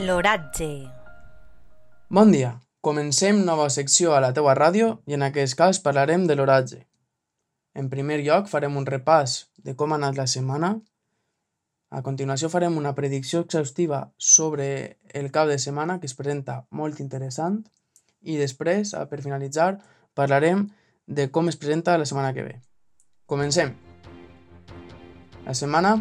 L'oratge. Bon dia. Comencem nova secció a la teua ràdio i en aquest cas parlarem de l'oratge. En primer lloc farem un repàs de com ha anat la setmana. A continuació farem una predicció exhaustiva sobre el cap de setmana que es presenta molt interessant i després, per finalitzar, parlarem de com es presenta la setmana que ve. Comencem. La setmana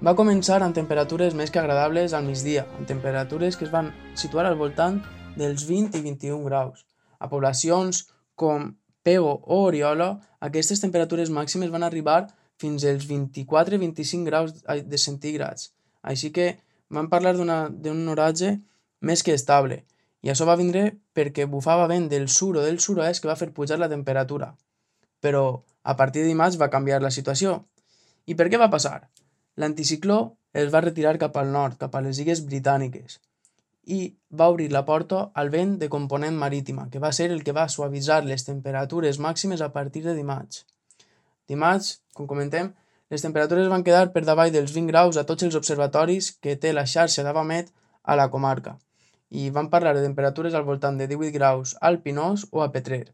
va començar amb temperatures més que agradables al migdia, amb temperatures que es van situar al voltant dels 20 i 21 graus. A poblacions com Pego o Oriola, aquestes temperatures màximes van arribar fins als 24-25 graus de centígrads. Així que vam parlar d'un oratge més que estable. I això va vindre perquè bufava vent del sur o del sud-oest que va fer pujar la temperatura. Però a partir de dimarts va canviar la situació. I per què va passar? L'anticicló es va retirar cap al nord, cap a les illes britàniques, i va obrir la porta al vent de component marítima, que va ser el que va suavitzar les temperatures màximes a partir de dimarts. Dimarts, com comentem, les temperatures van quedar per davall dels 20 graus a tots els observatoris que té la xarxa d'Avamet a la comarca, i van parlar de temperatures al voltant de 18 graus al Pinós o a Petrer.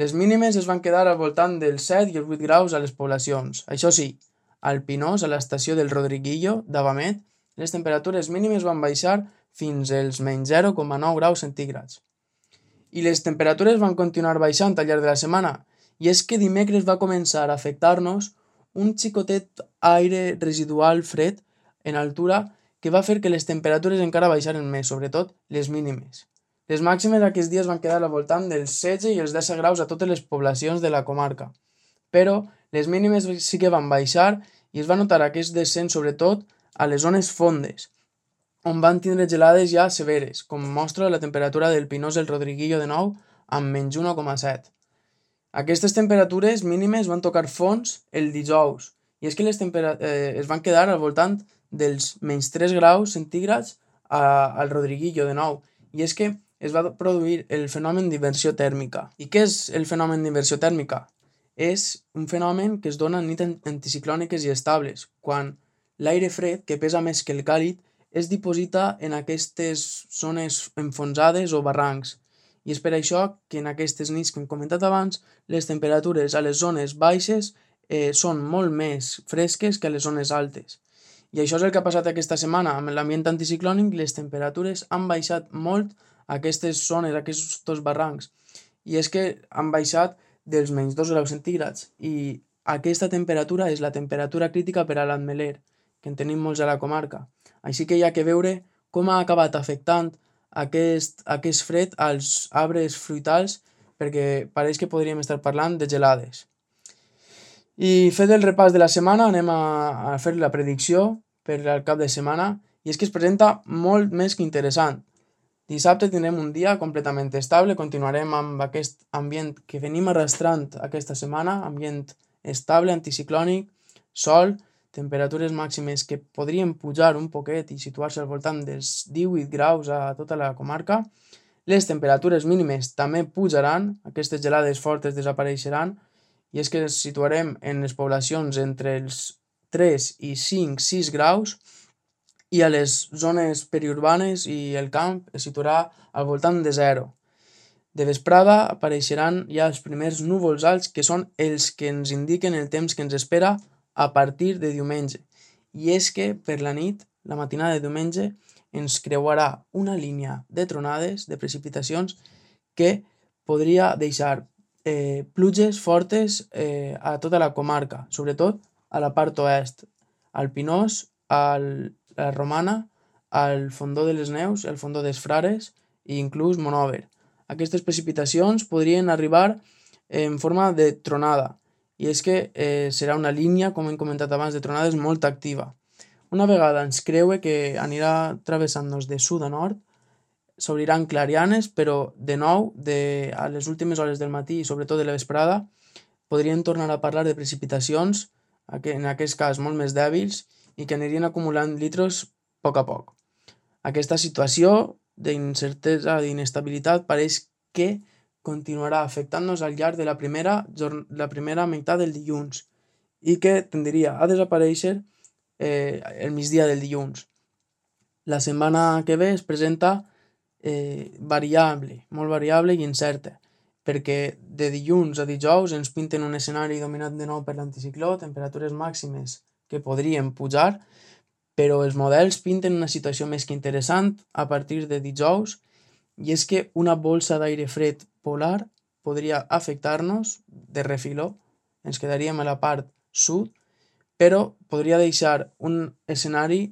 Les mínimes es van quedar al voltant dels 7 i els 8 graus a les poblacions. Això sí, al Pinós, a l'estació del Rodriguillo d'Avamet, les temperatures mínimes van baixar fins als menys 0,9 graus centígrads. I les temperatures van continuar baixant al llarg de la setmana, i és que dimecres va començar a afectar-nos un xicotet aire residual fred en altura que va fer que les temperatures encara baixaren més, sobretot les mínimes. Les màximes aquests dies van quedar al voltant dels 16 i els 10 graus a totes les poblacions de la comarca, però les mínimes sí que van baixar i es va notar aquest descens sobretot a les zones fondes, on van tindre gelades ja severes, com mostra la temperatura del Pinós del Rodriguillo de nou amb menys 1,7. Aquestes temperatures mínimes van tocar fons el dijous, i és que les eh, es van quedar al voltant dels menys 3 graus centígrads a, al Rodriguillo de nou, i és que es va produir el fenomen d'inversió tèrmica. I què és el fenomen d'inversió tèrmica? És un fenomen que es dona en nits anticiclòniques i estables, quan l'aire fred, que pesa més que el càlid, es diposita en aquestes zones enfonsades o barrancs. I és per això que en aquestes nits que hem comentat abans, les temperatures a les zones baixes eh, són molt més fresques que a les zones altes. I això és el que ha passat aquesta setmana amb l'ambient anticiclònic, les temperatures han baixat molt a aquestes zones, a aquests barrancs. I és que han baixat dels menys 2 graus centígrads i aquesta temperatura és la temperatura crítica per a l'Antmeler, que en tenim molts a la comarca. Així que hi ha que veure com ha acabat afectant aquest, aquest fred als arbres fruitals perquè pareix que podríem estar parlant de gelades. I fet el repàs de la setmana anem a, a fer la predicció per al cap de setmana i és que es presenta molt més que interessant. Dissabte tindrem un dia completament estable, continuarem amb aquest ambient que venim arrastrant aquesta setmana, ambient estable, anticiclònic, sol, temperatures màximes que podrien pujar un poquet i situar-se al voltant dels 18 graus a tota la comarca. Les temperatures mínimes també pujaran, aquestes gelades fortes desapareixeran i és que ens situarem en les poblacions entre els 3 i 5-6 graus i a les zones periurbanes i el camp es situarà al voltant de zero. De vesprada apareixeran ja els primers núvols alts que són els que ens indiquen el temps que ens espera a partir de diumenge. I és que per la nit, la matinada de diumenge, ens creuarà una línia de tronades, de precipitacions, que podria deixar eh, pluges fortes eh, a tota la comarca, sobretot a la part oest, al Pinós, al la Romana, al Fondó de les Neus, el Fondó dels Frares i inclús Monover. Aquestes precipitacions podrien arribar en forma de tronada i és que eh, serà una línia, com hem comentat abans, de tronades molt activa. Una vegada ens creue que anirà travessant-nos de sud a nord, s'obriran clarianes, però de nou, de, a les últimes hores del matí i sobretot de la vesprada, podrien tornar a parlar de precipitacions, en aquest cas molt més dèbils, i que anirien acumulant litros a poc a poc. Aquesta situació d'incertesa, d'inestabilitat, pareix que continuarà afectant-nos al llarg de la primera, la primera meitat del dilluns i que tendria a desaparèixer eh, el migdia del dilluns. La setmana que ve es presenta eh, variable, molt variable i incerta, perquè de dilluns a dijous ens pinten un escenari dominat de nou per l'anticicló, temperatures màximes que podrien pujar, però els models pinten una situació més que interessant a partir de dijous i és que una bolsa d'aire fred polar podria afectar-nos de refiló, ens quedaríem a la part sud, però podria deixar un escenari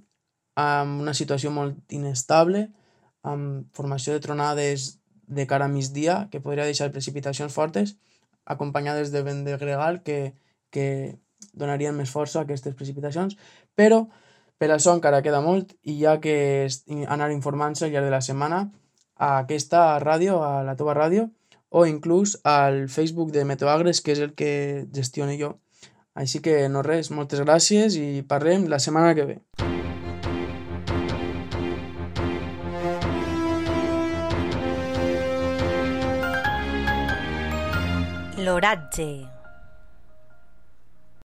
amb una situació molt inestable, amb formació de tronades de cara a migdia, que podria deixar precipitacions fortes, acompanyades de vent de gregal que, que donarien més força a aquestes precipitacions, però per això encara queda molt i hi ha que anar informant-se al llarg de la setmana a aquesta ràdio, a la teva ràdio, o inclús al Facebook de Meteoagres, que és el que gestiono jo. Així que no res, moltes gràcies i parlem la setmana que ve. L'oratge.